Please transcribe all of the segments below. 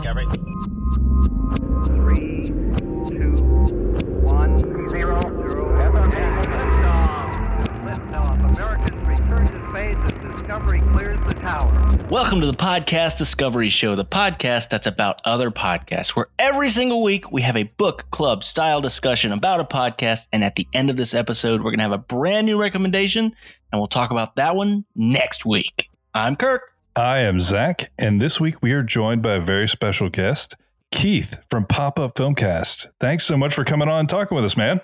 Discovery. Three, two, one, zero, zero. To space as Discovery clears the tower. Welcome to the Podcast Discovery Show, the podcast that's about other podcasts, where every single week we have a book club style discussion about a podcast. And at the end of this episode, we're going to have a brand new recommendation, and we'll talk about that one next week. I'm Kirk. I am Zach, and this week we are joined by a very special guest, Keith from Pop Up Filmcast. Thanks so much for coming on and talking with us, man.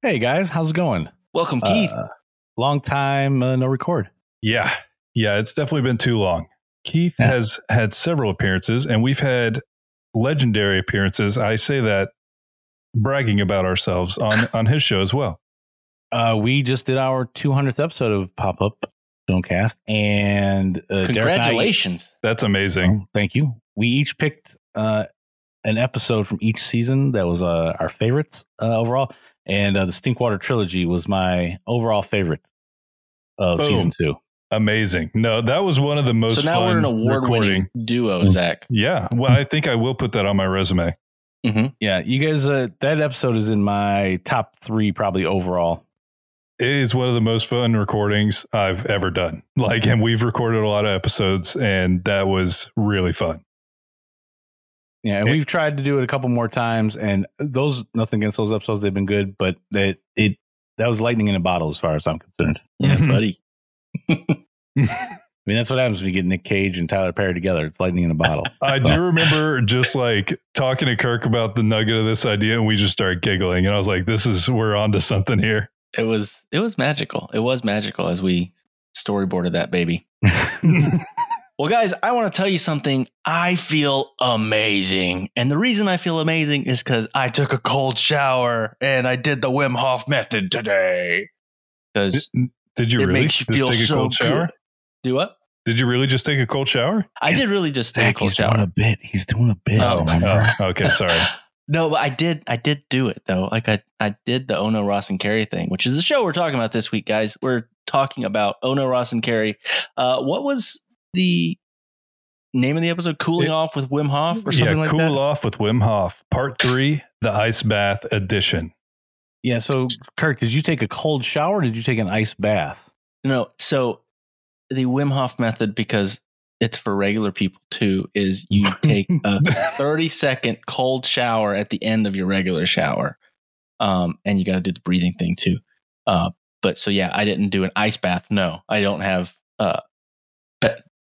Hey guys, how's it going? Welcome, Keith. Uh, long time uh, no record. Yeah, yeah, it's definitely been too long. Keith Yeah. has had several appearances, and we've had legendary appearances. I say that bragging about ourselves on on his show as well. Uh, we just did our 200th episode of Pop Up Filmcast, and uh, Derek and I- Congratulations. That's amazing. Oh, thank you. We each picked uh, an episode from each season that was uh, our favorites uh, overall, and uh, the Stinkwater trilogy was my overall favorite of Boom. season two. Amazing. No, that was one of the most so now we're an award winning recording. duo, Mm. Zach. Yeah, well, I think I will put that on my resume. hmm Yeah, you guys. Uh, that episode is in my top three, probably overall. It is one of the most fun recordings I've ever done. Like, and we've recorded a lot of episodes, and that was really fun. Yeah, and Yeah. we've tried to do it a couple more times, and those nothing against those episodes; they've been good, but it it that was lightning in a bottle as far as I'm concerned. Yeah, Mhm. buddy. I mean, that's what happens when you get Nick Cage and Tyler Perry together. It's lightning in a bottle. I do remember just like talking to Kirk about the nugget of this idea, and we just started giggling. And I was like, "This is we're onto something here." It was it was magical. It was magical as we storyboarded that baby. Well, guys, I want to tell you something. I feel amazing. And the reason I feel amazing is because I took a cold shower and I did the Wim Hof method today. Because Did you it really makes you just feel take a so cold shower? good. Do what? Did you really just take a cold shower? I did really just take a cold he's doing shower. a bit. He's doing a bit. Oh. Oh, okay, sorry. No, but I did. I did do it though. Like I, I did the Ono Ross and Carey thing, which is the show we're talking about this week, guys. We're talking about Ono Ross and Carey. Uh, what was the name of the episode? Cooling It- off with Wim Hof or something yeah, like cool that. off with Wim Hof, part three, the ice bath edition. yeah. So, Kirk, did you take a cold shower? or Did you take an ice bath? No, so the Wim Hof method, because it's for regular people too, is you take a 30 second cold shower at the end of your regular shower. Um, and you got to do the breathing thing too. Uh, but so yeah, I didn't do an ice bath. No, I don't have uh,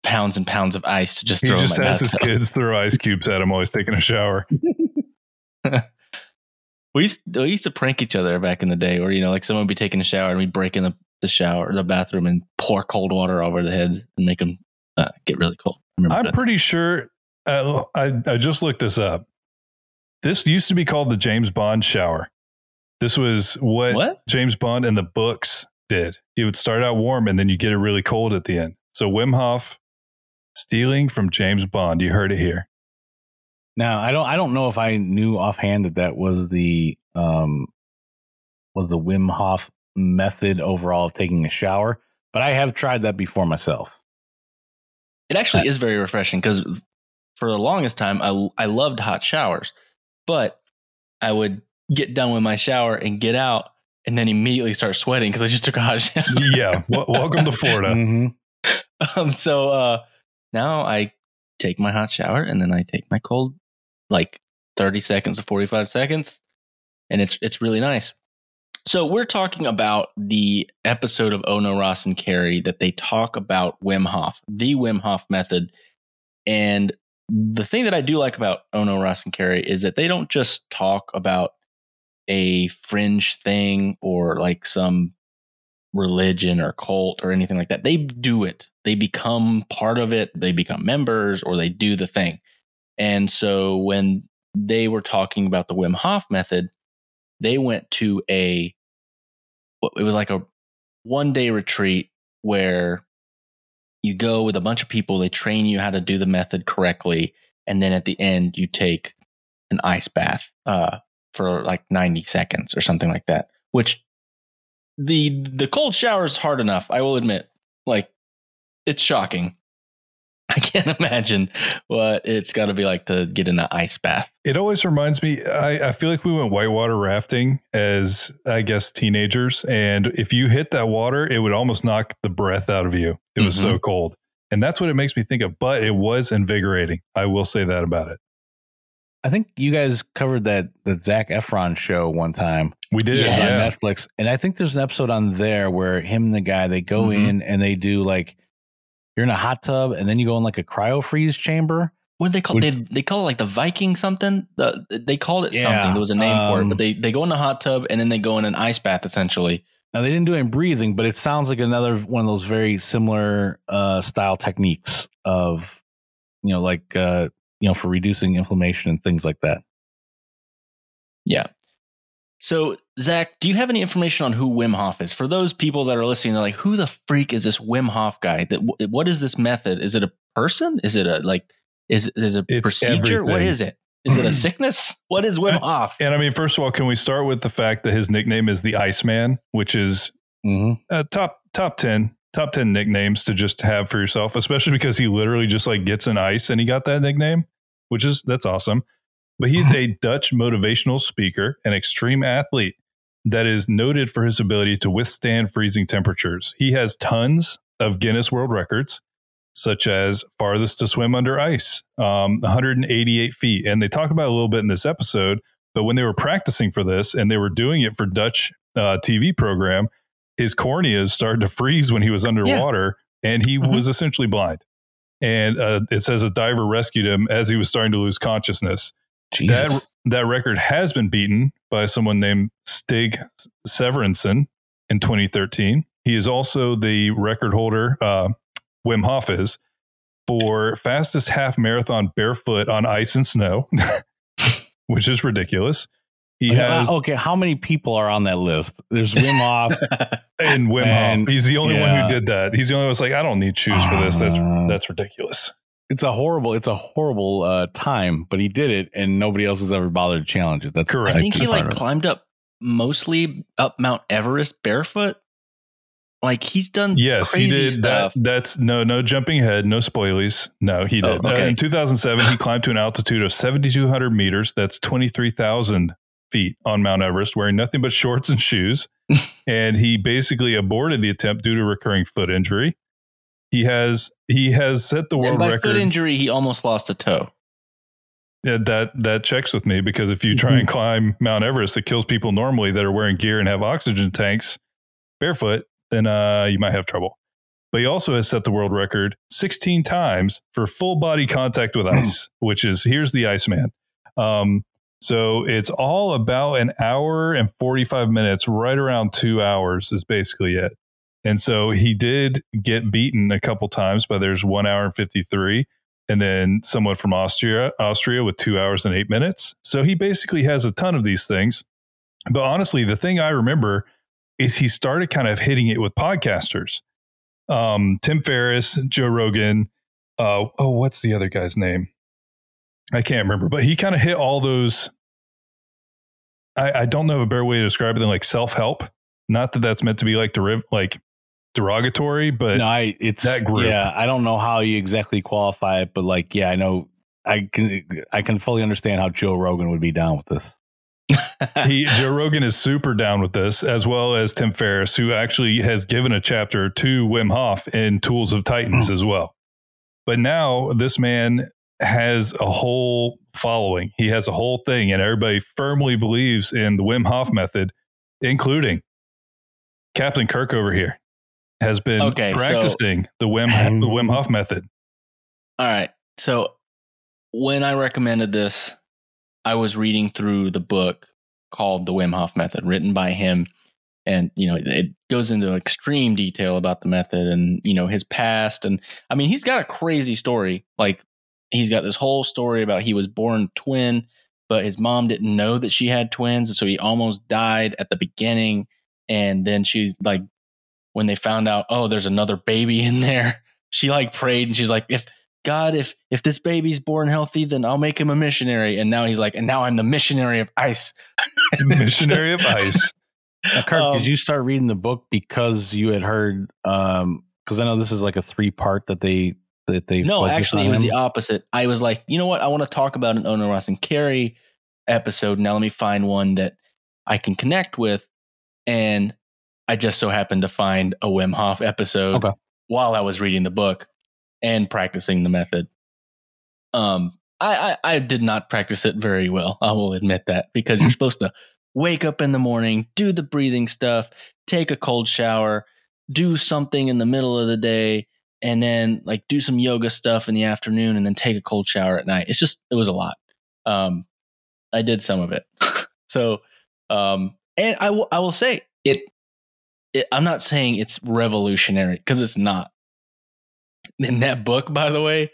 pounds and pounds of ice to just He throw just has his kids throw ice cubes at him while he's taking a shower. We used, we used to prank each other back in the day, where you know, like someone would be taking a shower and we'd break in the, the shower, the bathroom, and pour cold water over the heads and make them uh, get really cold. I remember I'm that. pretty sure. Uh, I I just looked this up. This used to be called the James Bond shower. This was what, What? James Bond in the books did. He would start out warm and then you get it really cold at the end. So Wim Hof stealing from James Bond. You heard it here. Now, I don't. I don't know if I knew offhand that that was the um was the Wim Hof method overall of taking a shower, but I have tried that before myself. It actually is very refreshing because for the longest time, I, I loved hot showers, but I would get done with my shower and get out and then immediately start sweating because I just took a hot shower. Yeah. w- welcome to Florida. Mhm. um, so uh, now I take my hot shower and then I take my cold, like 30 seconds to 45 seconds. And it's, it's really nice. So we're talking about the episode of Ono Ross and Carey that they talk about Wim Hof, the Wim Hof method. And the thing that I do like about Ono Ross and Carey is that they don't just talk about a fringe thing or like some religion or cult or anything like that. They do it. They become part of it. They become members or they do the thing. And so when they were talking about the Wim Hof method, they went to a it was like a one day retreat where you go with a bunch of people, they train you how to do the method correctly, and then at the end you take an ice bath uh, for like 90 seconds or something like that. Which the the cold shower is hard enough, I will admit. Like it's shocking. I can't imagine what it's got to be like to get in an ice bath. It always reminds me. I, I feel like we went whitewater rafting as I guess teenagers, and if you hit that water, it would almost knock the breath out of you. It was so cold, and that's what it makes me think of. But it was invigorating. I will say that about it. I think you guys covered that the Zac Efron show one time We did. Yes. on Netflix, and I think there's an episode on there where him and the guy they go Mhm. in and they do like you're in a hot tub and then you go in like a cryo freeze chamber. What do they call? Would- They they call it like the Viking something. The, they called it Yeah, something. There was a name for it, um, but they they go in a hot tub and then they go in an ice bath essentially. Now they didn't do any breathing, but it sounds like another one of those very similar uh, style techniques of you know like uh, you know for reducing inflammation and things like that. Yeah. So Zach, do you have any information on who Wim Hof is? For those people that are listening, they're like, "Who the freak is this Wim Hof guy? That what is this method? Is it a person? Is it a like? Is is it a It's procedure? What everything. is it? Is it a sickness? What is Wim Hof? And I mean, first of all, can we start with the fact that his nickname is the Iceman, which is Mm-hmm. uh, top top ten top ten nicknames to just have for yourself, especially because he literally just like gets an ice and he got that nickname, which is that's awesome. But he's a Dutch motivational speaker and extreme athlete that is noted for his ability to withstand freezing temperatures. He has tons of Guinness World Records, such as farthest to swim under ice, um, 188 feet. And they talk about it a little bit in this episode. But when they were practicing for this and they were doing it for Dutch uh, TV program, his corneas started to freeze when he was underwater, and he Mhm. was essentially blind. And uh, it says a diver rescued him as he was starting to lose consciousness. Jesus. That that record has been beaten by someone named Stig Severinsen in 2013. He is also the record holder. Uh, Wim Hof is for fastest half marathon barefoot on ice and snow, which is ridiculous. He okay, has uh, okay, how many people are on that list? There's Wim Hof. and Wim And- Hof. He's the only one who did that. He's the only one who's like, I don't need shoes for this. That's Uh, that's ridiculous. It's a horrible, it's a horrible uh, time, but he did it, and nobody else has ever bothered to challenge it. That's Correct. I think he like part of it. climbed up mostly up Mount Everest barefoot. Like he's done Yes, he did. stuff. That, that's no, no jumping ahead, no spoilies. No, he Oh, did. Uh, in 2007, he climbed to an altitude of 7,200 meters. That's 23,000 feet on Mount Everest, wearing nothing but shorts and shoes. and he basically aborted the attempt due to recurring foot injury. He has he has set the and world by record. foot injury, he almost lost a toe. Yeah, that that checks with me because if you try Mm-hmm. and climb Mount Everest, it kills people normally that are wearing gear and have oxygen tanks barefoot, then uh, you might have trouble. But he also has set the world record 16 times for full body contact with ice, which is here's the Iceman. Um, so it's all about an hour and 45 minutes, right around two hours is basically it. And so he did get beaten a couple times, but there's one hour and 53 and then someone from Austria, Austria with two hours and eight minutes. So he basically has a ton of these things. But honestly, the thing I remember is he started kind of hitting it with podcasters. Um, Tim Ferriss, Joe Rogan. Uh, oh, what's the other guy's name? I can't remember, but he kind of hit all those. I, I don't know of a better way to describe it than like self help. Not that that's meant to be like deriv- like derogatory, but no, I it's that group. Yeah, I don't know how you exactly qualify it, but like, yeah, I know. I can I can fully understand how Joe Rogan would be down with this. he Joe Rogan is super down with this, as well as Tim Ferriss, who actually has given a chapter to Wim Hof in Tools of Titans hmm. as well. But now this man has a whole following. He has a whole thing, and everybody firmly believes in the Wim Hof method, including Captain Kirk over here has been Okay, so- practicing the Wim the Wim Hof method. All right. So when I recommended this, I was reading through the book called The Wim Hof Method, written by him. And, you know, it goes into extreme detail about the method and, you know, his past. And I mean, he's got a crazy story. Like, he's got this whole story about he was born twin, but his mom didn't know that she had twins. And so he almost died at the beginning. And then she's like, when they found out, oh, there's another baby in there, she like prayed and she's like, if God, if if this baby's born healthy, then I'll make him a missionary. And now he's like, and now I'm the missionary of ice. Missionary of Ice. Now, Kirk, Um, did you start reading the book because you had heard? Um, because I know this is like a three part that they that they No, actually, it was him? the opposite. I was like, you know what? I want to talk about an Ono Ross and Carrie episode. Now let me find one that I can connect with. And I just so happened to find a Wim Hof episode Okay. while I was reading the book and practicing the method. Um, I, I I did not practice it very well. I will admit that because you're supposed to wake up in the morning, do the breathing stuff, take a cold shower, do something in the middle of the day, and then like do some yoga stuff in the afternoon, and then take a cold shower at night. It's just it was a lot. Um, I did some of it, so um, and I will I will say it. It I'm not saying it's revolutionary because it's not. In that book, by the way,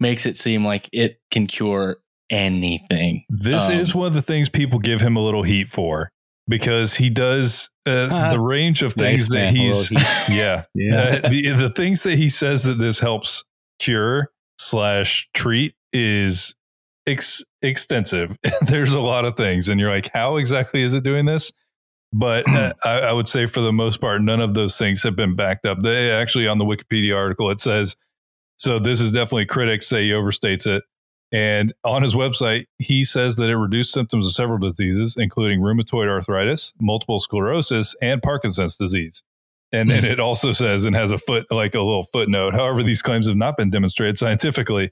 makes it seem like it can cure anything. This Um, is one of the things people give him a little heat for because he does uh, the range of things Nice that man, he's yeah Yeah. Uh, the the things that he says that this helps cure slash treat is ex- extensive. There's a lot of things, and you're like, how exactly is it doing this? But uh, I, I would say for the most part, none of those things have been backed up. They actually on the Wikipedia article it says so. This is definitely critics say he overstates it. And on his website, he says that it reduced symptoms of several diseases, including rheumatoid arthritis, multiple sclerosis, and Parkinson's disease. And then it also says and has a foot like a little footnote. However, these claims have not been demonstrated scientifically.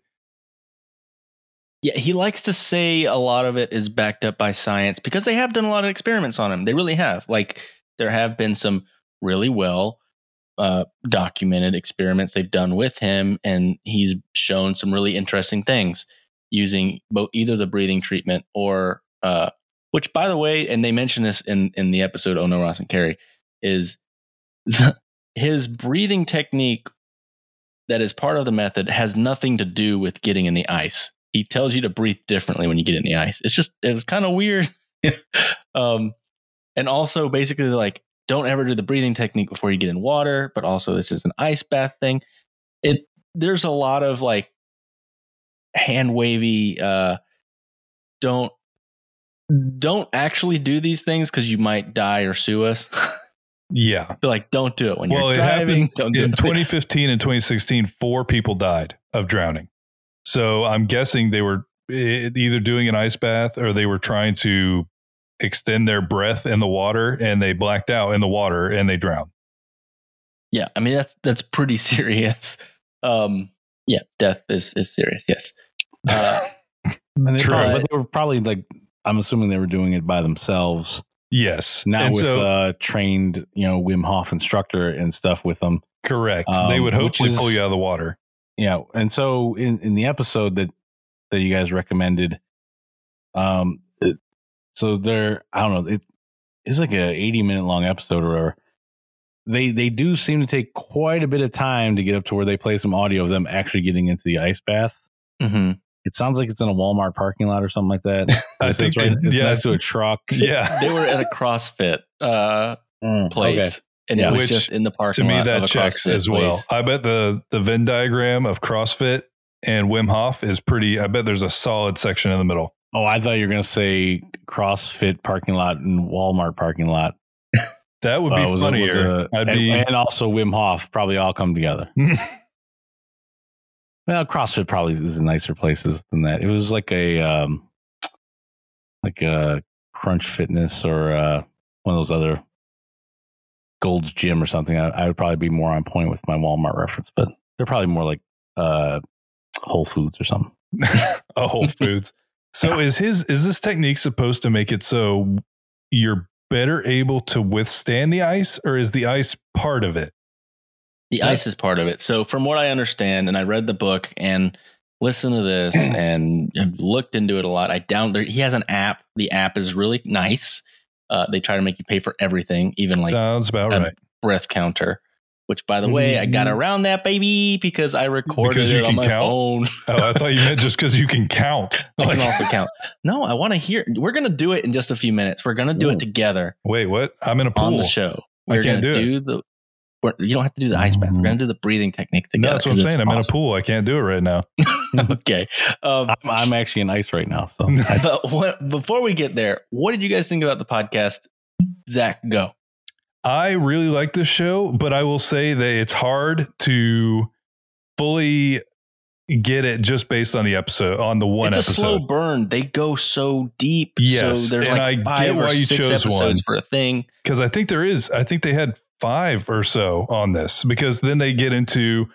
Yeah, he likes to say a lot of it is backed up by science because they have done a lot of experiments on him. They really have. Like there have been some really well uh, documented experiments they've done with him, and he's shown some really interesting things using both either the breathing treatment or, uh, which by the way, and they mentioned this in in the episode "Oh No, Ross and Carrie," is his breathing technique that is part of the method has nothing to do with getting in the ice he tells you to breathe differently when you get in the ice. It's just it's kind of weird. um, and also basically like don't ever do the breathing technique before you get in water. But also this is an ice bath thing. It there's a lot of like hand wavy. Uh, don't don't actually do these things because you might die or sue us. Yeah. They're like don't do it when Well, you're it driving. happened Don't do in it. 2015 and 2016, four people died of drowning. So I'm guessing they were either doing an ice bath or they were trying to extend their breath in the water and they blacked out in the water and they drowned. Yeah, I mean that's that's pretty serious. Um, yeah, death is is serious. Yes. Uh, And they True. probably, but they were probably like, I'm assuming they were doing it by themselves, yes. not and with so, uh, trained, you know, Wim Hof instructor and stuff with them. correct. um, they would which hopefully pull you out of the water. Yeah, and so in in the episode that that you guys recommended, um, it- so there, I don't know, it it's like a 80 minute long episode or whatever. They they do seem to take quite a bit of time to get up to where they play some audio of them actually getting into the ice bath. mhm. It sounds like it's in a Walmart parking lot or something like that. I It's think right, it- it's yeah. next to a truck. Yeah. They were at a CrossFit uh, Mm, place, okay. And Yeah. it was Which, just in the park to me lot. that checks CrossFit as well place. i bet the the venn diagram of crossfit and wim hof is pretty i bet there's a solid section in the middle Oh, I thought you were gonna say CrossFit parking lot and Walmart parking lot. that would be Uh, was- was funnier a- i'd and, be and also Wim Hof probably all come together. Well, CrossFit probably is in nicer places than that. It was like a um, like a Crunch Fitness or uh, one of those other Gold's Gym or something. I, I would probably be more on point with my Walmart reference, but they're probably more like uh, Whole Foods or something. a whole foods so is his is this technique supposed to make it so you're better able to withstand the ice or is the ice part of it The That's- ice is part of it. So, from what I understand, and I read the book and listened to this and have looked into it a lot. I down there. He has an app. The app is really nice. Uh, they try to make you pay for everything, even like sounds about right breath counter. Which, by the way, I got Mhm. around that baby because I recorded Because you it on my count? phone. oh i thought you meant just because you can count I Like- can also count. No, I want to hear. We're gonna do it in just a few minutes. We're gonna do Ooh. it together wait what i'm in a pool on the show. I We're can't gonna do it. the. We're- You don't have to do the ice bath. We're gonna do the breathing technique no, together. that's what I'm it's saying i'm in a pool i can't do it right now okay. Um, I'm, I'm actually in ice right now, so but what, before we get there, what did you guys think about the podcast? Zach, go. I really like this show, but I will say that it's hard to fully get it just based on the episode on the one it's a episode. slow burn. They go so deep. Yes, so there's and like I five get or why you chose episodes one. for a thing. because I think there is. I think they had five or so on this because then they get into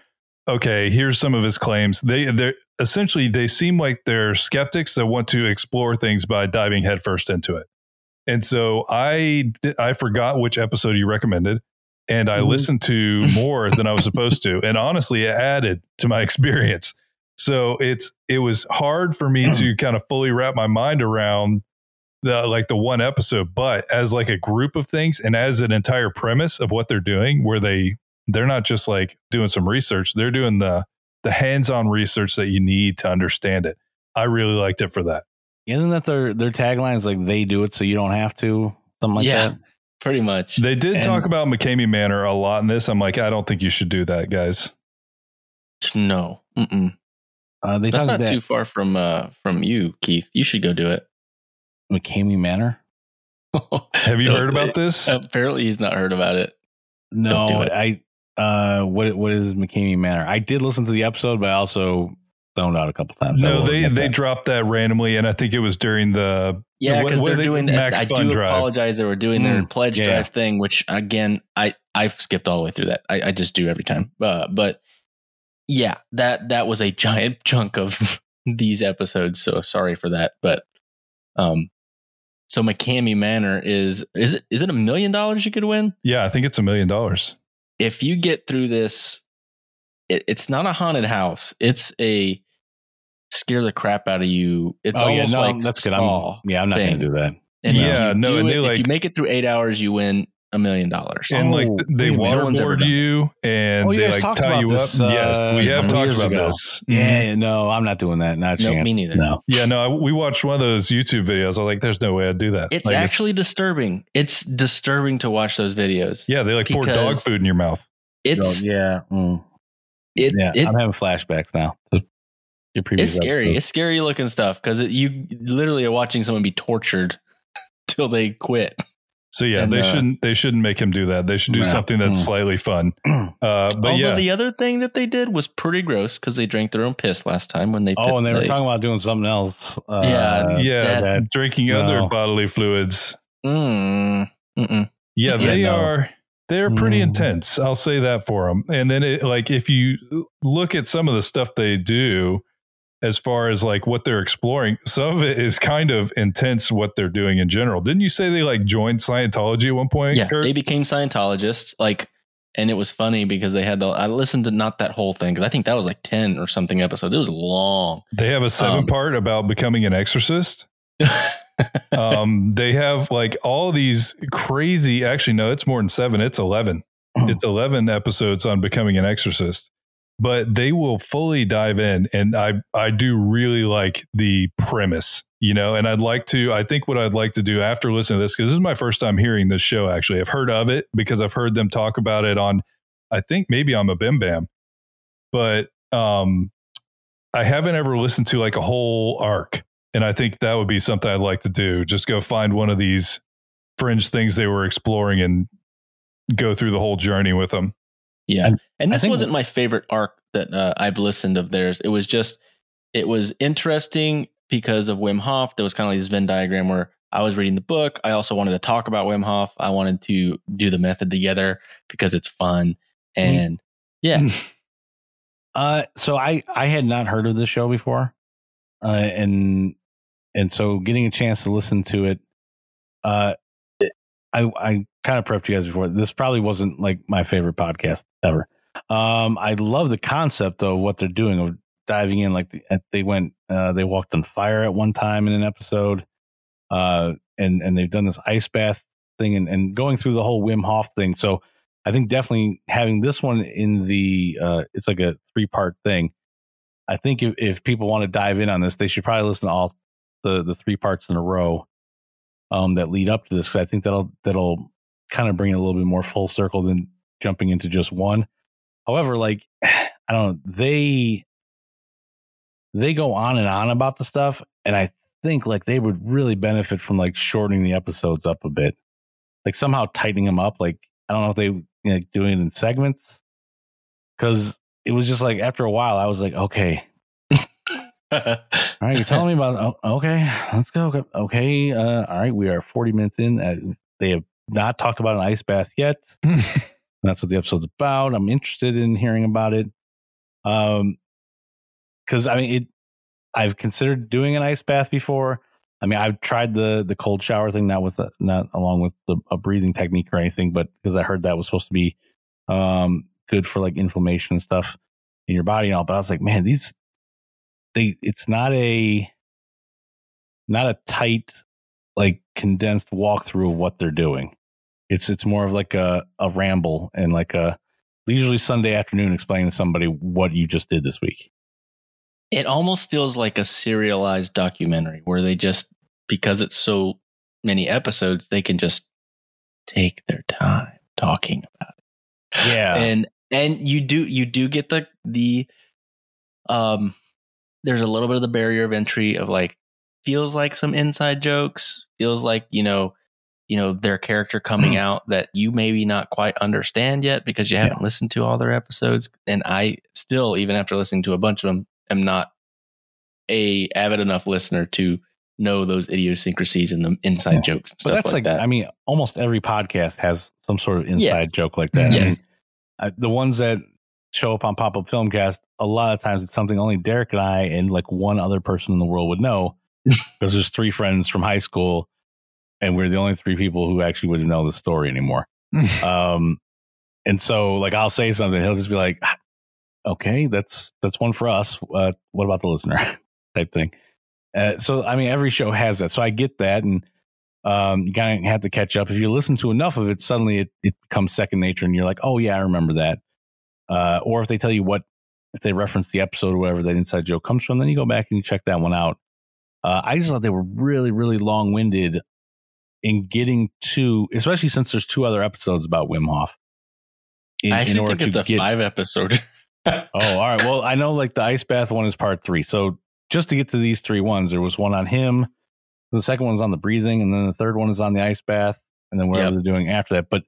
okay. Here's some of his claims. They they essentially they seem like they're skeptics that want to explore things by diving headfirst into it. And so I I forgot which episode you recommended, and I Mhm. listened to more than I was supposed to, and honestly, it added to my experience. So it's it was hard for me to kind of fully wrap my mind around the like the one episode, but as like a group of things and as an entire premise of what they're doing, where they they're not just like doing some research, they're doing the the hands-on research that you need to understand it. I really liked it for that. Isn't that their their tagline is like they do it so you don't have to? Something like yeah, that. pretty much. They did And- talk about McKamey Manor a lot in this. I'm like, I don't think you should do that, guys. no, Mm-mm. Uh, they that's not that too far from uh from you, Keith. You should go do it. McKamey Manor. Have you heard about this? Apparently, he's not heard about it. No, do it. I uh what what is McKamey Manor? I did listen to the episode, but I also zoned out a couple times. No, they they that. dropped that randomly, and I think it was during the Yeah, because what they're they- doing. Max I Fun do Drive. apologize. They were doing their Mm, pledge yeah. drive thing, which again, I I skipped all the way through that. I, I just do every time. Uh, but yeah, that that was a giant chunk of these episodes. So sorry for that. But um, so McKamey Manor is is it is it a million dollars you could win yeah, I think it's a million dollars. if you get through this? It, it's not a haunted house. It's a scare the crap out of you. It's oh yeah, almost no, like that's good. I'm, yeah, I'm not thing. gonna do that. And uh, Yeah, no, and it- they, if you make it through eight hours, you win a million dollars. And like Oh, they wait a minute. No waterboard you, and Oh, you they like tie you this, up. yes, uh, we have talked about ago. this. Yeah, no, I'm not doing that. Not Nope, chance. me neither. No. Yeah, no, I- we watched one of those YouTube videos. I was like, "There's no way I'd do that." It's Like, actually disturbing. It's disturbing to watch those videos. yeah, they like pour dog food in your mouth. It's Oh, yeah. mm. it, Yeah, it- I'm having flashbacks now. Your previous it's scary. episode. It's scary looking stuff because you literally are watching someone be tortured till they quit. So yeah, And, they uh, shouldn't they shouldn't make him do that. They should do Yeah. something that's Mm. slightly fun. Uh, but Although yeah, the other thing that they did was pretty gross because they drank their own piss last time when they. Oh, and they were talking about doing something else. Uh, Yeah, yeah, that- drinking no. other bodily fluids. Mm, mm-mm. Yeah, Yeah, they no. are. They're pretty Mm. intense. I'll say that for them. And then, it, like, if you look at some of the stuff they do, as far as like what they're exploring, some of it is kind of intense. What they're doing in general. Didn't you say they like joined Scientology at one point? Yeah, Kirk? they became Scientologists. Like, and it was funny because they had the. I listened to not that whole thing because I think that was like ten or something episodes. It was long. They have a seven Um, part about becoming an exorcist. um, they have like all these crazy. Actually, no, it's more than seven. It's eleven. It's eleven episodes on becoming an exorcist. But they will fully dive in, and I I do really like the premise, you know. And I'd like to. I think what I'd like to do after listening to this, because this is my first time hearing this show. Actually, I've heard of it because I've heard them talk about it on. I think maybe on a Bim Bam, but um, I haven't ever listened to like a whole arc. And I think that would be something I'd like to do. Just go find one of these fringe things they were exploring and go through the whole journey with them. Yeah, And and this think- wasn't my favorite arc that uh, I've listened of theirs. It was just, it was interesting because of Wim Hof. There was kind of like this Venn diagram where I was reading the book. I also wanted to talk about Wim Hof. I wanted to do the method together because it's fun. And yeah, Uh, so I I had not heard of this show before, uh, and and so getting a chance to listen to it, uh, it- I I kind of prepped you guys before. This probably wasn't like my favorite podcast ever. Um, I love the concept of what they're doing of diving in. Like the, they went, uh, they walked on fire at one time in an episode, uh, and and they've done this ice bath thing and and going through the whole Wim Hof thing. So I think definitely having this one in the uh, it's like a three part thing. I think if, if people want to dive in on this, they should probably listen to all the the three parts in a row um, that lead up to this. I think that'll that'll kind of bring it a little bit more full circle than jumping into just one. However, like I don't know, they they go on and on about the stuff, and I think like they would really benefit from like shortening the episodes up a bit, like somehow tightening them up. Like I don't know if they you know, doing it in segments because it was just like after a while I was like, okay, All right, you're telling me about. Oh, okay, let's go. Okay, uh, all right, we are 40 minutes in. Uh, they have not talked about an ice bath yet. That's what the episode's about. I'm interested in hearing about it. Um, because I mean, it. I've considered doing an ice bath before. I mean, I've tried the the cold shower thing, not with the, not along with the a breathing technique or anything, but because I heard that was supposed to be um good for like inflammation and stuff in your body and all. But I was like, man, these they it's not a not a tight like condensed walkthrough of what they're doing. It's it's more of like a a ramble and like a leisurely Sunday afternoon explaining to somebody what you just did this week. It almost feels like a serialized documentary where they just because it's so many episodes, they can just take their time talking about it. Yeah. And and you do you do get the the um there's a little bit of the barrier of entry of like feels like some inside jokes, feels like, you know, you know, their character coming out that you maybe not quite understand yet because you haven't listened to all their episodes. And I still, even after listening to a bunch of them, am not a avid enough listener to know those idiosyncrasies and the inside Yeah. jokes and But stuff that's like, like, that. I mean, almost every podcast has some sort of inside Yes. joke like that. I Yes. mean, I, the ones that show up on Pop Up Filmcast, a lot of times it's something only Derek and I and like one other person in the world would know because there's three friends from high school and we're the only three people who actually would know the story anymore. um, and so like I'll say something, he'll just be like, "Ah, "Okay, that's that's one for us. Uh, what about the listener?" type thing. Uh, so I mean, every show has that. So I get that, and um, you kind of have to catch up. If you listen to enough of it, suddenly it, it becomes second nature, and you're like, "Oh yeah, I remember that." Uh, or if they tell you what, if they reference the episode or whatever that inside joke comes from, then you go back and you check that one out. Uh, I just thought they were really, really long winded in getting to, especially since there's two other episodes about Wim Hof. In, I actually think it's a get- five episode. Oh, all right. Well, I know like the ice bath one is part three. So just to get to these three ones, there was one on him. The second one's on the breathing, and then the third one is on the ice bath, and then whatever Yep. they're doing after that. But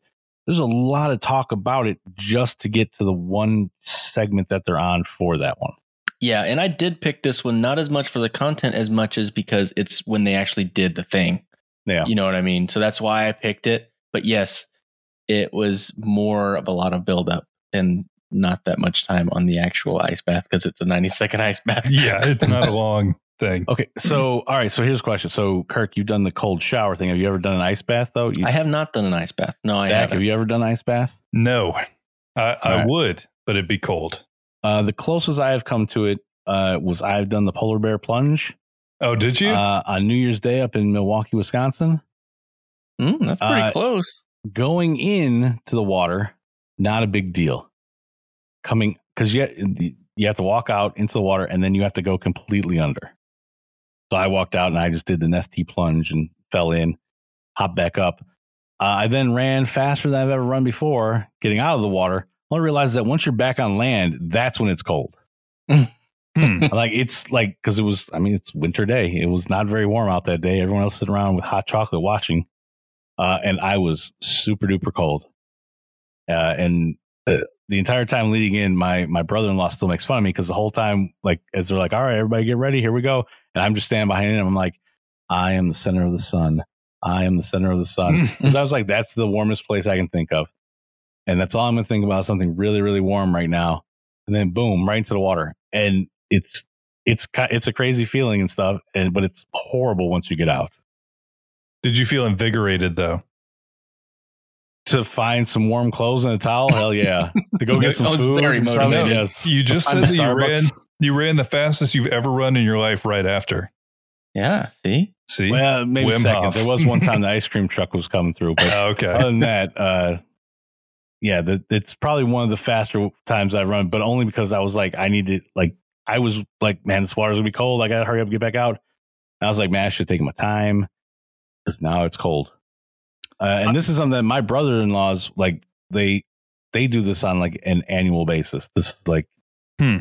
there's a lot of talk about it just to get to the one segment that they're on for that one. Yeah, and I did pick this one not as much for the content as much as because it's when they actually did the thing. Yeah. You know what I mean? So that's why I picked it. But yes, it was more of a lot of buildup and not that much time on the actual ice bath because it's a 90 second ice bath. yeah, it's not a long thing. Okay. So, all right. So here's a question. So, Kirk, you've done the cold shower thing. Have you ever done an ice bath though? You, I have not done an ice bath. No, I Dak, haven't. have you ever done an ice bath? No, I, I right. would, but it'd be cold. Uh, the closest I have come to it uh, was I've done the polar bear plunge. Oh, did you? uh, on New Year's Day up in Milwaukee, Wisconsin. Mm, that's pretty uh, close. Going in to the water, not a big deal. Coming because you you have to walk out into the water and then you have to go completely under. So I walked out and I just did the Nestea plunge and fell in, hopped back up. Uh, I then ran faster than I've ever run before, getting out of the water. I realized that once you're back on land, that's when it's cold. Hmm. like it's like because it was i mean it's winter day it was not very warm out that day everyone else sitting around with hot chocolate watching uh and i was super duper cold uh and uh, the entire time leading in my my brother-in-law still makes fun of me because the whole time like as they're like all right everybody get ready here we go. And i'm just standing behind him i'm like i am the center of the sun. I am the center of the sun. Because i was like that's the warmest place i can think of. And that's all i'm gonna think about something really really warm right now. And then boom right into the water. And it's it's it's a crazy feeling and stuff and but it's horrible once you get out. Did you feel invigorated though? To find some warm clothes and a towel hell yeah to go get some food very motivated. yes. You just said that you ran you ran the fastest you've ever run in your life right after. Yeah, see? See? well maybe Wim second Hof. there was one time the ice cream truck was coming through but Oh, other than that uh yeah the, it's probably one of the faster times i've run but only because i was like i need to like i was like man this water's gonna be cold i gotta hurry up and get back out and i was like man i should take my time because now it's cold uh, and this is something that my brother-in-laws like they they do this on like an annual basis this is like Hmm.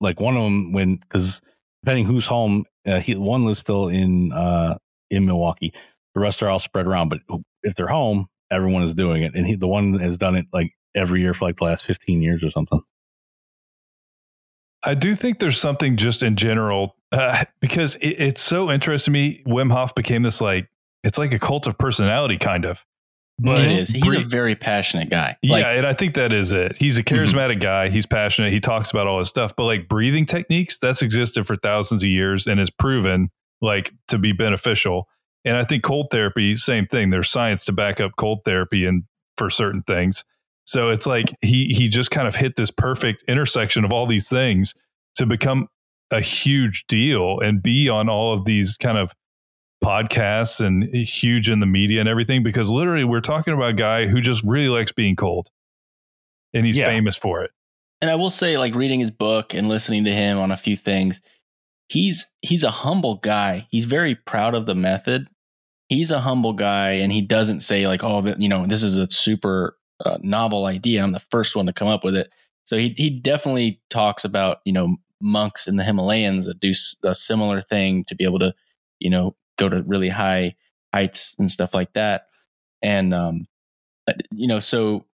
like one of them when because depending who's home uh, he, one lives still in uh in milwaukee the rest are all spread around but if they're home everyone is doing it and he the one has done it like every year for like the last 15 years or something I do think there's something just in general Uh, because it, it's so interesting to me. Wim Hof became this like it's like a cult of personality, kind of. But it is. He's Bre- a very passionate guy. yeah, and I think that is it. He's a mhm. charismatic guy. He's passionate. He talks about all his stuff. But like breathing techniques, that's existed for thousands of years and is proven like to be beneficial. And I think cold therapy, same thing. There's science to back up cold therapy and for certain things. So it's like he he just kind of hit this perfect intersection of all these things to become a huge deal and be on all of these kind of podcasts and huge in the media and everything because literally we're talking about a guy who just really likes being cold and he's Yeah. famous for it. and I will say, like reading his book and listening to him on a few things, he's he's a humble guy. He's very proud of the method. He's a humble guy, and he doesn't say like, "Oh, that you know, this is a super uh, novel idea. I'm the first one to come up with it." So he he definitely talks about you know monks in the Himalayas that do a similar thing to be able to you know go to really high heights and stuff like that. And um, uh, you know, so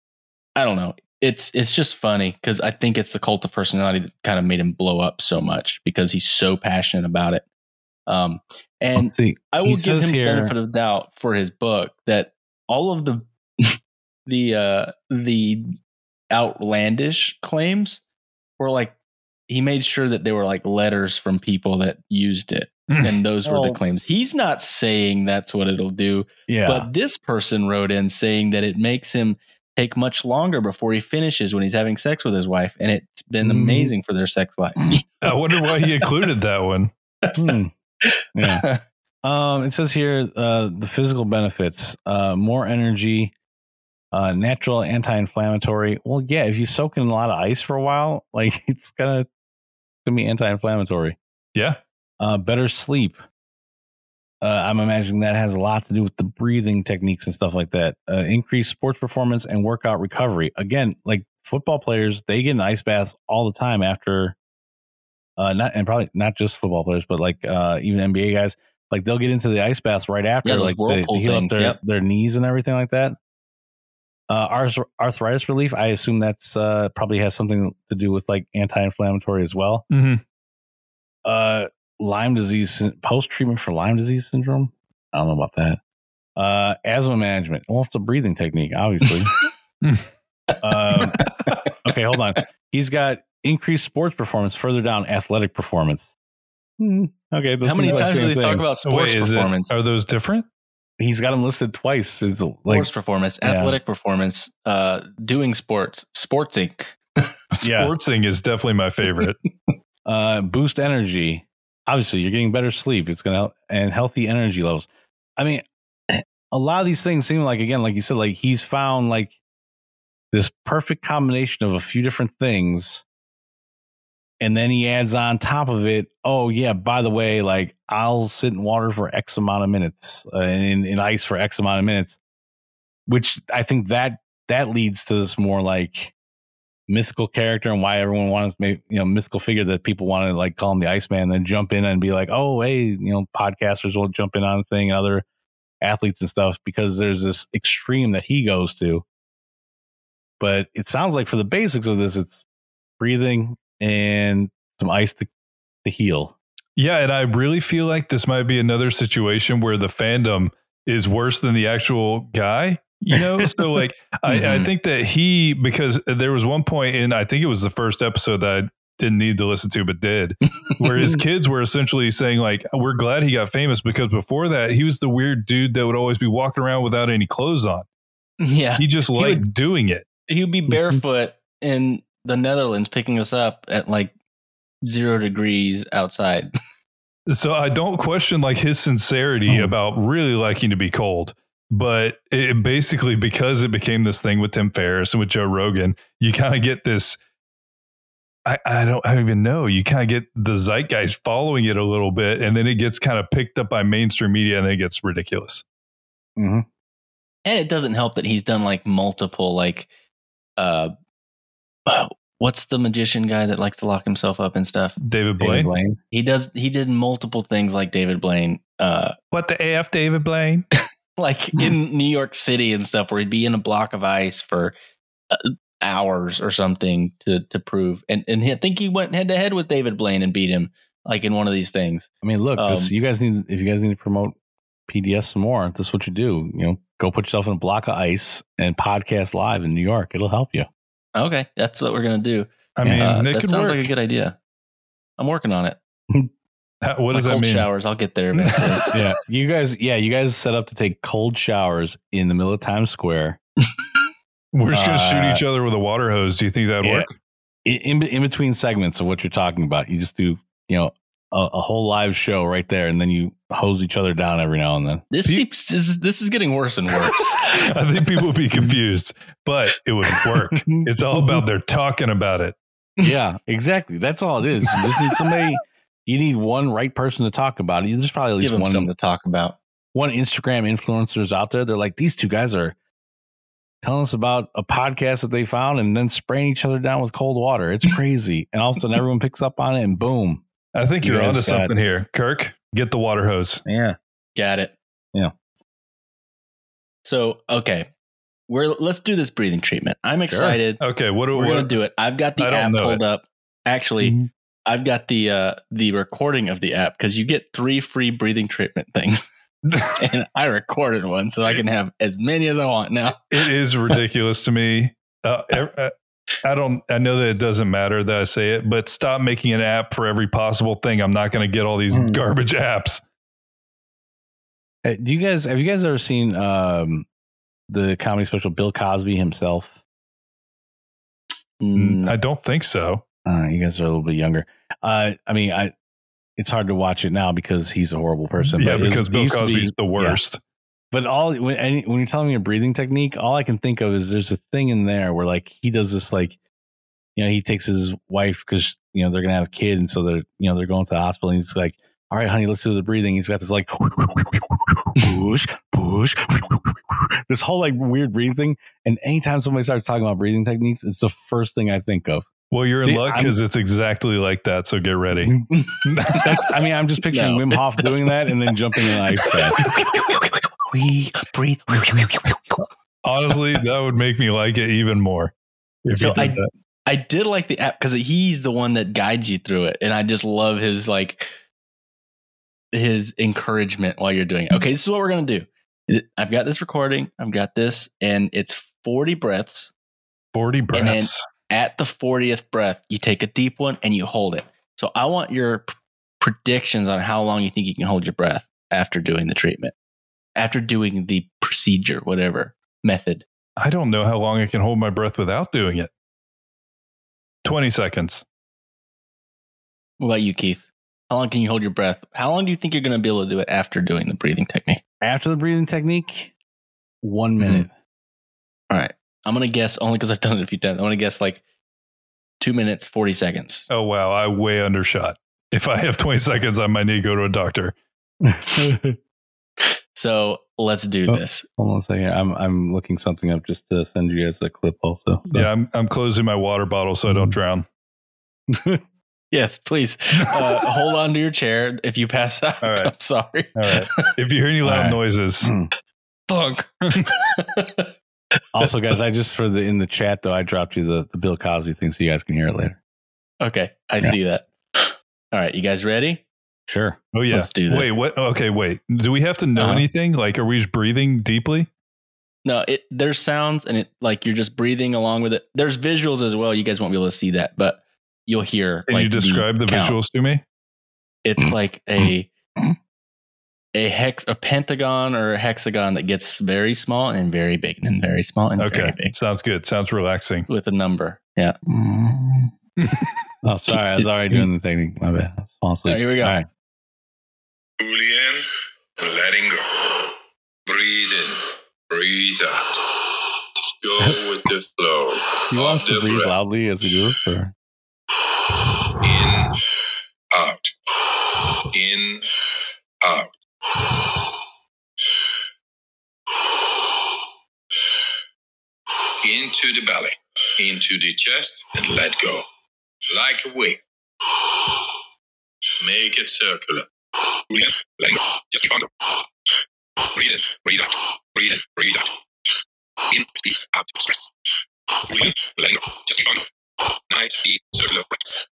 I don't know. It's it's just funny because I think it's the cult of personality that kind of made him blow up so much because he's so passionate about it. Um, and See, I will give him the benefit of doubt for his book that all of the the uh the outlandish claims were like he made sure that there were like letters from people that used it and those were the claims he's not saying that's what it'll do yeah, but this person wrote in saying that it makes him take much longer before he finishes when he's having sex with his wife and it's been Mhm. amazing for their sex life I wonder why he included that one. Hmm. yeah. Um, it says here uh, the physical benefits: uh, more energy, uh, natural anti-inflammatory. Well, yeah, if you soak in a lot of ice for a while, like it's gonna gonna be anti-inflammatory. Yeah. Uh, better sleep. Uh, I'm imagining that has a lot to do with the breathing techniques and stuff like that. Uh, increased sports performance and workout recovery. Again, like football players, they get in ice baths all the time after. Uh, not and probably not just football players, but like uh, even NBA guys, like they'll get into the ice baths right after, Yeah, like whirlpool to heal up their yep. their knees and everything like that. Uh, arthritis relief. I assume that's uh, probably has something to do with like anti-inflammatory as well. hmm Uh, Lyme disease post treatment for Lyme disease syndrome. I don't know about that. Uh, asthma management. Well, it's a breathing technique, obviously. um, okay, hold on. He's got increased sports performance. Further down, athletic performance. Hmm, okay, this how many times do same they talk about sports Wait, is it, performance are those different? He's got him listed twice. It's like sports performance yeah. athletic performance uh doing sports sportsing Yeah. Sportsing is definitely my favorite. uh, boost energy. Obviously, you're getting better sleep. It's gonna help and healthy energy levels. I mean, a lot of these things seem like again, like you said, like he's found like this perfect combination of a few different things, and then he adds on top of it. Oh yeah, by the way, like I'll sit in water for X amount of minutes uh, and in, in ice for X amount of minutes, which I think that that leads to this more like mythical character and why everyone wants make you know mythical figure that people want to like call him the Iceman, then jump in and be like, oh hey, you know, podcasters will jump in on the thing and other athletes and stuff because there's this extreme that he goes to. But it sounds like for the basics of this, it's breathing and some ice to, to heal. Yeah, and I really feel like this might be another situation where the fandom is worse than the actual guy. You know, so like I, I Mhm. think that he because there was one point in I think it was the first episode that I didn't need to listen to but did where his kids were essentially saying like we're glad he got famous because before that he was the weird dude that would always be walking around without any clothes on. yeah He just He liked would- doing it. he would be barefoot in the netherlands picking us up at like zero degrees outside So I don't question like his sincerity Oh. about really liking to be cold, but it basically because it became this thing with Tim Ferriss and with Joe Rogan, you kind of get this. I, I don't I don't even know. You kind of get the zeitgeist following it a little bit, and then it gets kind of picked up by mainstream media, and then it gets ridiculous. Mm-hmm. and it doesn't help that he's done like multiple like uh what's the magician guy that likes to lock himself up and stuff David Blaine, Blaine. he does he did multiple things like david blaine uh what the af, David Blaine? like in new york city and stuff where he'd be in a block of ice for uh, hours or something to to prove and and i think he went head to head with david blaine and beat him like in one of these things. I mean, look, this, Um, you guys need if you guys need to promote PDS some more, this is what you do. You know, go put yourself in a block of ice and podcast live in New York. It'll help you. Okay, that's what we're gonna do. I mean, Uh, it that sounds work. like a good idea. I'm working on it. How- what My does that cold mean? showers, I'll get there yeah, you guys. Yeah, you guys set up to take cold showers in the middle of Times Square. We're just going to shoot Uh, each other with a water hose. Do you think that'd yeah. work? in in between segments of what you're talking about. You just do you know a, a whole live show right there, and then you hose each other down every now and then. this Pe- seems this is, this is getting worse and worse. I think people would be confused, but it would work. It's all about they're talking about it. yeah, exactly. That's all it is. You just need somebody. You need one right person to talk about it. There's probably at Give least them one something to talk about. one Instagram influencers out there. They're like these two guys are telling us about a podcast that they found and then spraying each other down with cold water. It's crazy, and all of a sudden everyone picks up on it, and boom. I think You you're guys onto got- something here. Kirk, get the water hose. Yeah. Got it. Yeah. So okay, we're let's do this breathing treatment. I'm excited. Okay, what are We're what, gonna do it. I've got the I app pulled it. up. Actually, Mhm. I've got the uh the recording of the app because you get three free breathing treatment things, and I recorded one so I can have as many as I want now. it is ridiculous to me. Uh, uh, I don't. I know that it doesn't matter that I say it, but stop making an app for every possible thing. I'm not going to get all these Mm. garbage apps. Hey, do you guys have you guys ever seen um the comedy special Bill Cosby himself? Mm, I don't think so. Uh, you guys are a little bit younger. Uh, I mean, I it's hard to watch it now because he's a horrible person. yeah, because Bill to be- Cosby's the worst. But all when any, when you're telling me a breathing technique, all I can think of is there's a thing in there where like he does this like, you know, he takes his wife because you know they're gonna have a kid, and so they're you know they're going to the hospital, and he's like, "All right, honey, let's do the breathing." He's got this like push, push, this whole like weird breathing thing. And anytime somebody starts talking about breathing techniques, it's the first thing I think of. Well, you're in See, luck because it's exactly like that. So get ready. That's, I mean, I'm just picturing No. Wim Hof doing that and then jumping in an ice bath. We breathe. Honestly, that would make me like it even more. If So I- that. I did like the app because he's the one that guides you through it, and I just love his like his encouragement while you're doing it. Okay, this is what we're gonna do. I've got this recording. I've got this, and it's 40 breaths. 40 then- breaths. At the 40th breath, you take a deep one and you hold it. So I want your predictions on how long you think you can hold your breath after doing the treatment, after doing the procedure, whatever method. I don't know how long I can hold my breath without doing it. 20 seconds. What about you, Keith? How long can you hold your breath? How long do you think you're going to be able to do it after doing the breathing technique? After the breathing technique, one mm-hmm. minute. All right. I'm going to guess only because I've done it a few times. I'm going to guess like two minutes, 40 seconds. Oh, wow. I way undershot. If I have 20 seconds, I might need to go to a doctor. So let's do Oh. this. Hold on a second. I'm I'm looking something up just to send you guys a clip also. Yeah, I'm, I'm closing my water bottle so I don't drown. Yes, please uh, hold on to your chair if you pass out. All right. I'm sorry. All right. If you hear any loud All right. noises, Funk. also, guys, I just for the in the chat though, I dropped you the, the Bill Cosby thing so you guys can hear it later. okay, I Yeah. see that. All right, you guys ready? Sure. oh, yeah. Let's do this. Wait, what? Okay, wait. Do we have to know Uh-huh. anything? Like, are we just breathing deeply? No, it there's sounds and it like you're just breathing along with it. There's visuals as well. You guys won't be able to see that, but you'll hear. Can like you describe the, count. visuals to me? It's like a a hex, a pentagon or a hexagon that gets very small and very big, and then very small and Okay. very big Sounds good. Sounds relaxing. with a number. Yeah. Oh, sorry, I was already doing the thing. My bad. I asleep. All right, here we go. All right. In letting go. Breathe in, breathe out. Just Go with the flow. You want us to breathe breath. loudly as we do this? Or? In, out. In, out. Into the belly, into the chest, and let go. Like a wave. Make it circular. Breathe in, letting go. Just keep on going. Breathe in, breathe out. Breathe in, breathe out. In, breathe out, stress. Breathe in, letting go. Just keep on going. Nice, deep, circular breaths.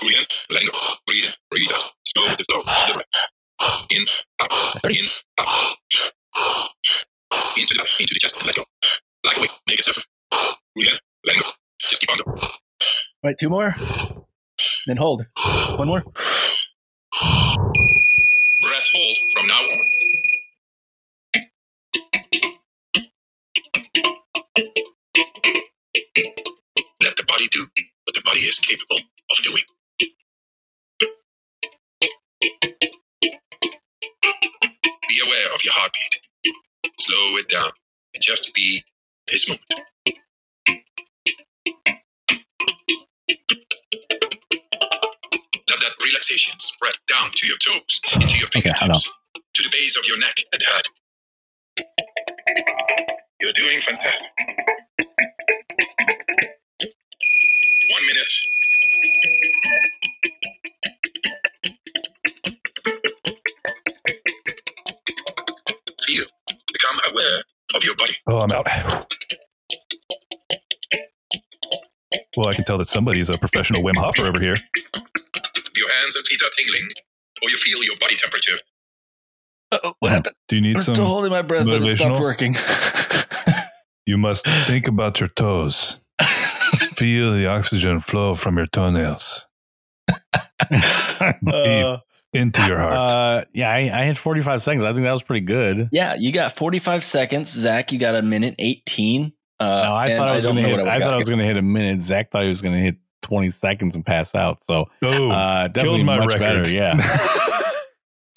Julian, letting go. Breathe in, breathe out. With the flow the breath. In, out, in, out. Into the, into the chest and let go. Like a make it separate. Julian, letting go. Just keep on going. Right, two more. Then hold. One more. Breath from. Let the body do what the body is capable of doing. Be aware of your heartbeat. Slow it down and just be this moment. Let that relaxation spread down to your toes, into your fingertips. Okay, hold on. fingertips, to the base of your neck and head. You're doing fantastic. One minute. Feel. Become aware of your body. Oh, I'm out. Well, I can tell that somebody's a professional Wim Hofer over here. Your hands and feet are tingling, or you feel your body temperature. Uh-oh, what happened? Do you need I'm some? still holding my breath, but it stopped motivational? working. You must think about your toes. Feel the oxygen flow from your toenails deep Uh, into your heart. Uh, yeah, I, I had 45 seconds. I think that was pretty good. yeah, you got 45 seconds. Zach, you got a minute 18. Uh, No, I thought I was going to hit. what I thought I was going to hit a minute. Zach thought he was going to hit 20 seconds and pass out. So oh, uh, definitely killed my much record. better. Yeah.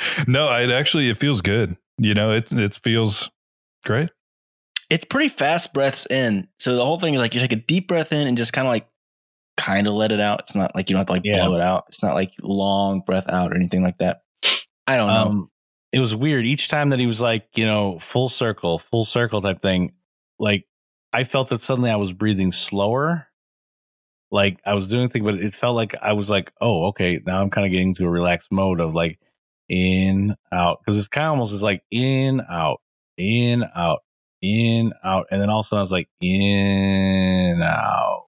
no, it actually it feels good. You know, it it feels great. it's pretty fast breaths in. So the whole thing is like you take a deep breath in and just kind of like kind of let it out. It's not like you don't have to like Yeah. blow it out. It's not like long breath out or anything like that. I don't know. um, it was weird. Each time that he was like, you know, full circle, full circle type thing, like I felt that suddenly I was breathing slower. Like I was doing things, but it felt like I was like, oh, okay, now I'm kind of getting to a relaxed mode of like in, out. Cause it's kind of almost it's like in, out, in, out, in, out. And then all of a sudden I was like, in, out.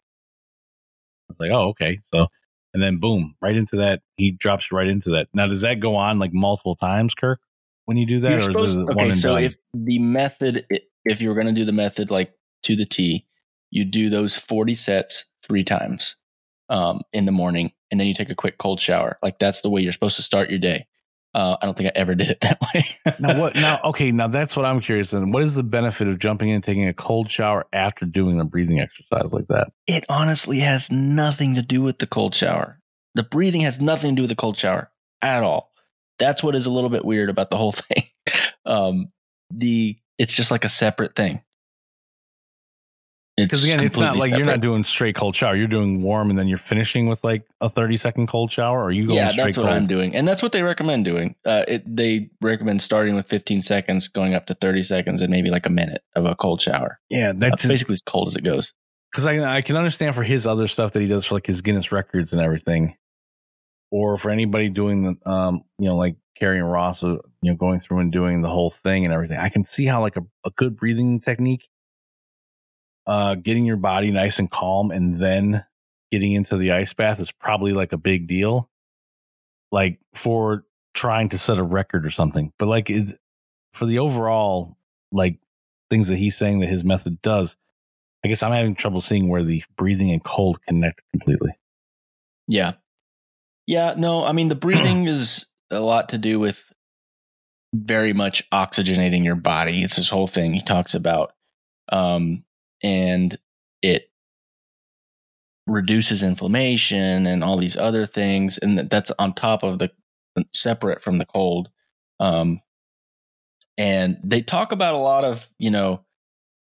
I was like, oh, okay. So, and then boom, right into that. He drops right into that. Now, does that go on like multiple times, Kirk, when you do that? You're or supposed is it okay. So done? if the method, if you were going to do the method like to the T, you do those 40 sets three times um, in the morning, and then you take a quick cold shower. Like that's the way you're supposed to start your day. Uh, I don't think I ever did it that way. now what now okay now that's what i'm curious then what is the benefit of jumping in and taking a cold shower after doing a breathing exercise like that it honestly has nothing to do with the cold shower. The breathing has nothing to do with the cold shower at all. That's what is a little bit weird about the whole thing. Um, the it's just like a separate thing. Because again it's not like you're not doing straight cold shower you're doing warm and then you're finishing with like a 30 second cold shower or are you going Yeah, that's what cold I'm doing, and that's what they recommend doing. Uh, it, they recommend starting with 15 seconds, going up to 30 seconds, and maybe like a minute of a cold shower. yeah That's that's basically as cold as it goes. because I, I can understand for his other stuff that he does for like his Guinness records and everything, or for anybody doing the um you know like carrying Ross, uh, you know going through and doing the whole thing and everything. I can see how like a, a good breathing technique, uh, getting your body nice and calm and then getting into the ice bath is probably like a big deal, like for trying to set a record or something. But like it, for the overall like things that he's saying that his method does. I guess I'm having trouble seeing where the breathing and cold connect completely. Yeah. Yeah, no, I mean the breathing is a lot to do with very much oxygenating your body. It's this whole thing he talks about. Um and it reduces inflammation and all these other things and that's on top of the separate from the cold. Um and they talk about a lot of, you know,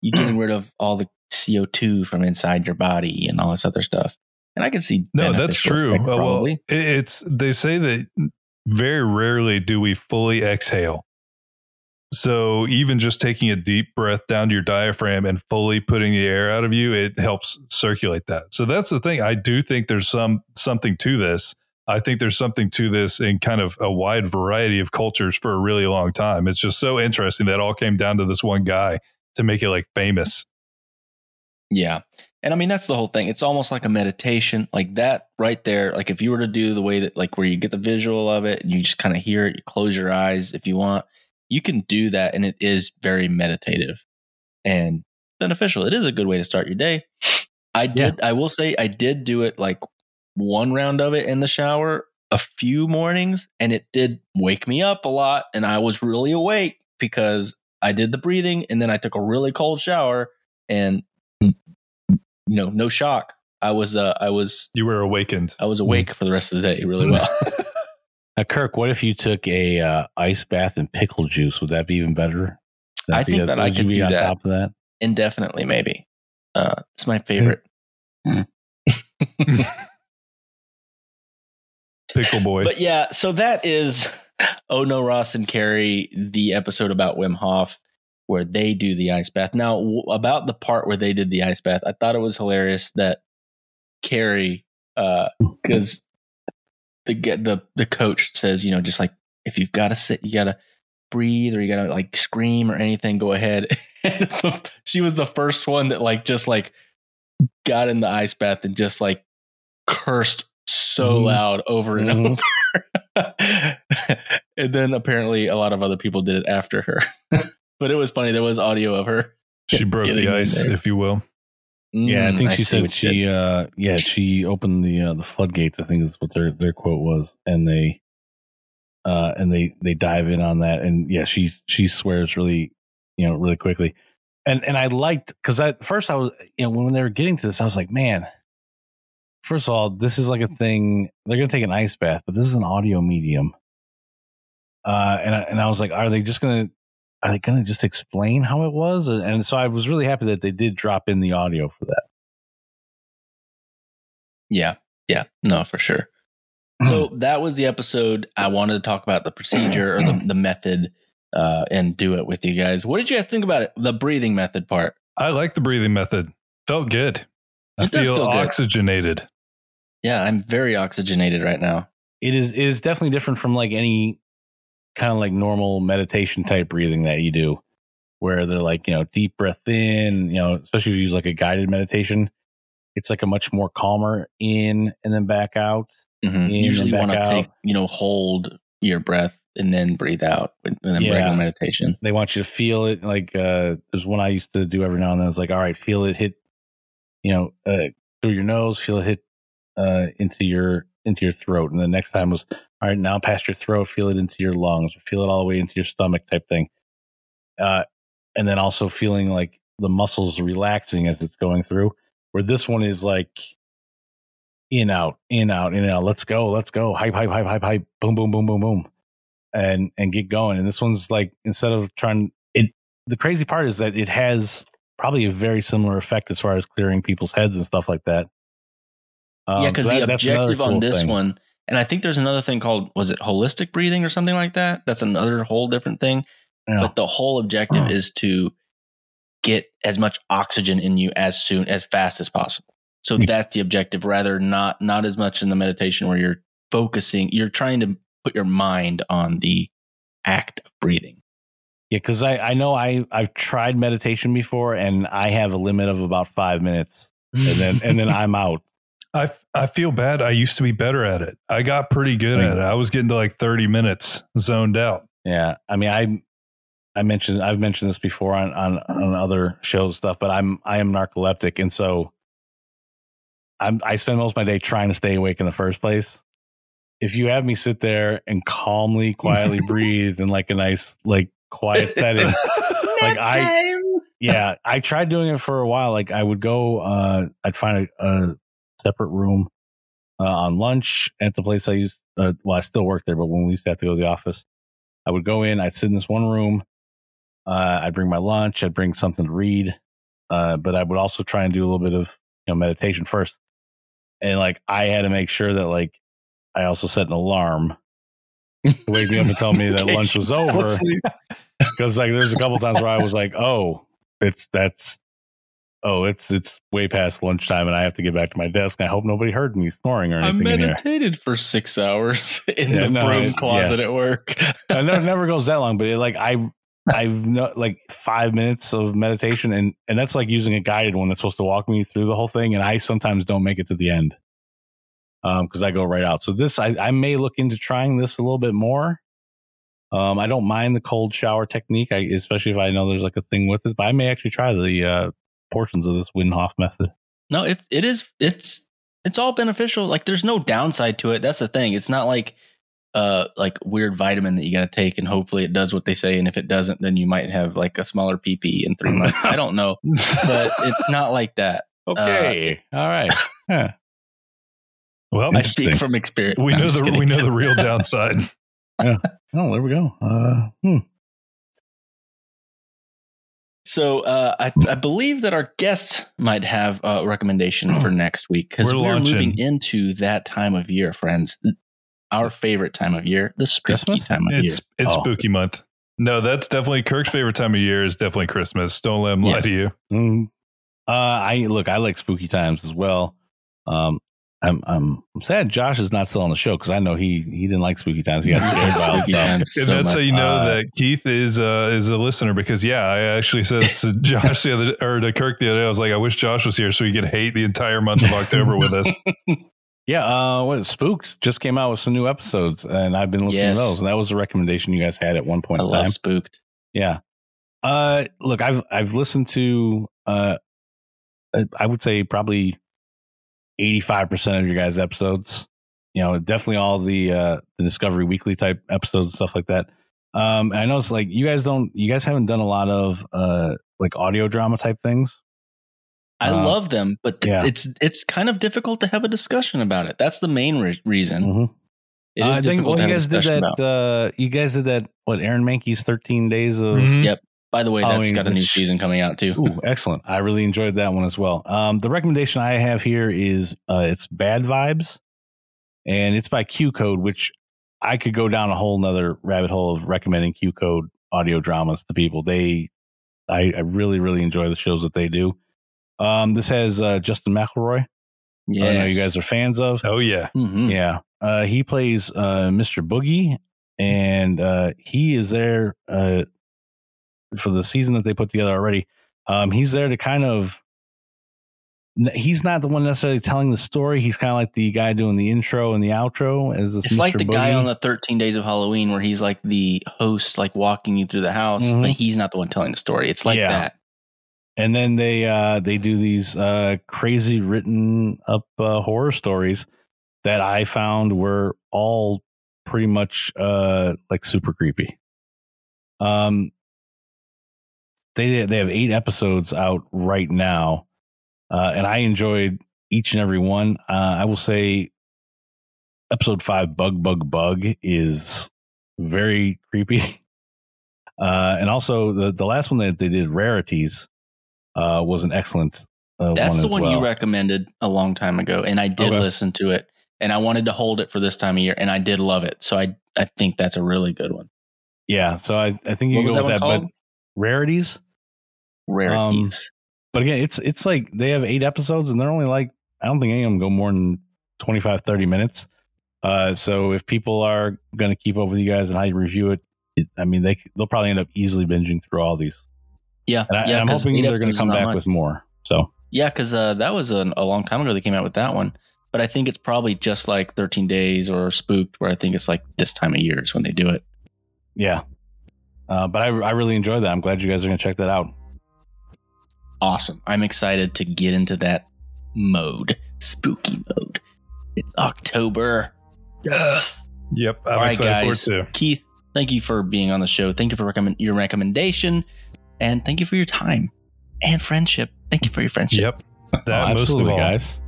you getting rid of all the CO2 from inside your body and all this other stuff. And I can see No, that's true. Uh, well, it's they say that very rarely do we fully exhale. So even just taking a deep breath down to your diaphragm and fully putting the air out of you, it helps circulate that. So that's the thing. I do think there's some something to this. I think there's something to this in kind of a wide variety of cultures for a really long time. It's just so interesting that all came down to this one guy to make it like famous. Yeah. And I mean, that's the whole thing. It's almost like a meditation, like that right there. Like if you were to do the way that, like where you get the visual of it you just kind of hear it, you close your eyes if you want, you can do that. And it is very meditative and beneficial. It is a good way to start your day. I did, I will say, I did do it like one round of it in the shower a few mornings and it did wake me up a lot. And I was really awake because I did the breathing and then I took a really cold shower and you know, no shock. I was uh I was You were awakened. I was awake for the rest of the day really well. Now, Kirk, what if you took a uh, ice bath and pickle juice? Would that be even better? Would I be think a- that I would you could be do on that. top of that. Indefinitely maybe. Uh it's my favorite. Pickle boy. But yeah, so that is Oh No Ross and Carrie, the episode about Wim Hof where they do the ice bath. Now, w- about the part where they did the ice bath, I thought it was hilarious that Carrie, because the get the the coach says, you know, just like if you've got to sit, you got to breathe or you got to like scream or anything, go ahead. The, she was the first one that like just like got in the ice bath and just like cursed so Mhm. loud over and Mhm. over. and then apparently a lot of other people did it after her. but it was funny. There was audio of her. she broke the ice, if you will. Yeah, I Mm, think she see said did. she, uh, yeah, she opened the uh, the floodgates. I think is what their their quote was, and they, uh, and they they dive in on that, and yeah, she she swears really, you know, really quickly, and and I liked because at first I was, you know, when they were getting to this, I was like, man, first of all, this is like a thing. They're gonna take an ice bath, but this is an audio medium, uh, and I, and I was like, are they just gonna are they going to just explain how it was? And so I was really happy that they did drop in the audio for that. Yeah. Yeah. No, for sure. So that was the episode. I wanted to talk about the procedure or the, the method uh, and do it with you guys. What did you guys think about it? The breathing method part. I like the breathing method. Felt good. I It does feel, feel good. oxygenated. Yeah, I'm very oxygenated right now. It is it is definitely different from like any kind of like normal meditation type breathing that you do, where they're like you know deep breath in, you know, especially if you use like a guided meditation. It's like a much more calmer in and then back out. Mhm. In Usually, you want to take, you know, hold your breath and then breathe out and then Yeah. regular meditation. They want you to feel it. Like uh there's one I used to do every now and then. It's like, all right, feel it hit, you know, uh, through your nose, feel it hit uh into your into your throat. And the next time was, all right, now past your throat, feel it into your lungs, or feel it all the way into your stomach type thing. Uh and then also feeling like the muscles relaxing as it's going through. Where this one is like in out, in out, in out. Let's go, let's go. Hype, hype, hype, hype, hype. Boom, boom, boom, boom, boom. And and get going. And this one's like instead of trying it the crazy part is that it has probably a very similar effect as far as clearing people's heads and stuff like that. Um, yeah, because the objective on this thing. one, and I think there's another thing called, was it holistic breathing or something like that? That's another whole different thing. Yeah. but the whole objective is to get as much oxygen in you as soon as fast as possible so Yeah. that's the objective rather not not as much in the meditation where you're focusing you're trying to put your mind on the act of breathing Yeah, because I, I know I I've tried meditation before and I have a limit of about five minutes and then and then I'm out. I, f- I feel bad. I used to be better at it. I got pretty good at it. I was getting to like 30 minutes zoned out. Yeah, I mean I I mentioned I've mentioned this before on on on other shows stuff, but I'm I am narcoleptic and so I'm I spend most of my day trying to stay awake in the first place. If you have me sit there and calmly, quietly breathe in like a nice like quiet setting, like I yeah, I tried doing it for a while. Like I would go, uh, I'd find a, a separate room uh, on lunch at the place I used. Uh, well, I still work there, but when we used to have to go to the office, I would go in. I'd sit in this one room. Uh, I'd bring my lunch. I'd bring something to read, uh, but I would also try and do a little bit of you know meditation first. And like I had to make sure that like I also set an alarm to wake me up and tell me that lunch was over because like there's a couple times where I was like, oh, it's that's oh, it's it's way past lunchtime and I have to get back to my desk. I hope nobody heard me snoring or anything I meditated for six hours in Yeah, the no, broom it- closet at work I know it never goes that long, but it, like I I've no, like five minutes of meditation, and and that's like using a guided one that's supposed to walk me through the whole thing, and I sometimes don't make it to the end um because I go right out. So this I, I may look into trying this a little bit more. Um, I don't mind the cold shower technique, I, especially if I know there's like a thing with it. But I may actually try the uh, portions of this Wim Hof method. No, it it is it's it's all beneficial. Like there's no downside to it. That's the thing. It's not like uh like weird vitamin that you got to take and hopefully it does what they say and if it doesn't then you might have like a smaller PP in 3 months. I don't know, but it's not like that. Okay, all right. Huh. Well, I speak from experience. we No, know the kidding. we know the real downside. Oh, there we go. Uh, hmm. So uh, I, I believe that our guest might have a recommendation for next week because We're we're, moving into that time of year, friends. Our favorite time of year, the spooky Christmas? time of year. It's it's Oh. spooky month. No, that's definitely Kirk's favorite time of year is definitely Christmas. Don't let him lie to you. Mm. Uh, I look. I like spooky times as well. Um, I'm I'm I'm sad Josh is not still on the show because I know he he didn't like spooky times. He got scared by all stuff. times And so that's how you know Uh, that Keith is uh, is a listener because yeah, I actually said to Josh the other or to Kirk the other day, I was like, I wish Josh was here so he could hate the entire month of October with us. Yeah, uh, what Spooked just came out with some new episodes, and I've been listening Yes. to those. And that was a recommendation you guys had at one point I in time. love spooked. Yeah. Uh, look, I've I've listened to uh, uh, I would say probably eighty five percent of your guys' episodes. You know, definitely all the uh the Discovery Weekly type episodes and stuff like that. Um, and I know it's like you guys don't, you guys haven't done a lot of uh like audio drama type things. I Uh, love them, but th- yeah. it's it's kind of difficult to have a discussion about it. That's the main re- reason. Mhm. It is Uh, I think difficult well, to you guys did that. about. Uh, you guys did that. What Aaron Mahnke's thirteen days of Mhm. Yep. By the way, that's Halloween, got a new which- season coming out too. Ooh, excellent. I really enjoyed that one as well. Um, the recommendation I have here is uh, it's Bad Vibes, and it's by QCODE, which I could go down a whole nother rabbit hole of recommending QCODE audio dramas to people. They, I, I really, really enjoy the shows that they do. Um, this has uh, Justin McElroy. Yeah, I know you guys are fans of. Oh yeah. hmm Yeah. Uh, he plays uh, Mr. Boogie, and uh, he is there uh, for the season that they put together already. Um, he's there to kind of he's not the one necessarily telling the story. He's kind of like the guy doing the intro and the outro. As It's like Mr. the guy on the 13 Days of Halloween where he's like the host, like walking you through the house, Mhm. but he's not the one telling the story. It's like Yeah. that. and then they uh they do these uh crazy written up uh, horror stories that I found were all pretty much uh like super creepy. Um they they have 8 episodes out right now. Uh and I enjoyed each and every one. Uh I will say episode 5 Bug Bug Bug is very creepy. Uh and also the the last one that they did Rarities uh, was an excellent. Uh, That's one the one well. you recommended a long time ago, and I did Okay. listen to it, and I wanted to hold it for this time of year, and I did love it. So I I think that's a really good one. Yeah, so I, I think you What go with that one But called? Rarities, Rarities. but again, it's it's like they have eight episodes, and they're only like I don't think any of them go more than 25, 30 minutes. Uh, so if people are going to keep up with you guys and how you review it, it I mean they they'll probably end up easily binging through all these. yeah, And, I, yeah. and I'm hoping they're going to come back much. with more. So Yeah, because uh, that was a, a long time ago they came out with that one. But I think it's probably just like 13 Days or Spooked, where I think it's like this time of year is when they do it. yeah, uh, but I I really enjoyed that. I'm glad you guys are going to check that out. Awesome. I'm excited to get into that mode, spooky mode. It's October. Yes. Yep. I'm All right, excited guys. for it too. Keith, thank you for being on the show. Thank you for recommend your recommendation, and thank you for your time and friendship. Thank you for your friendship. Yep. That Oh, most of absolutely, all. guys.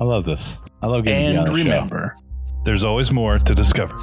I love this. I love getting to be on And the show. remember, There's always more to discover.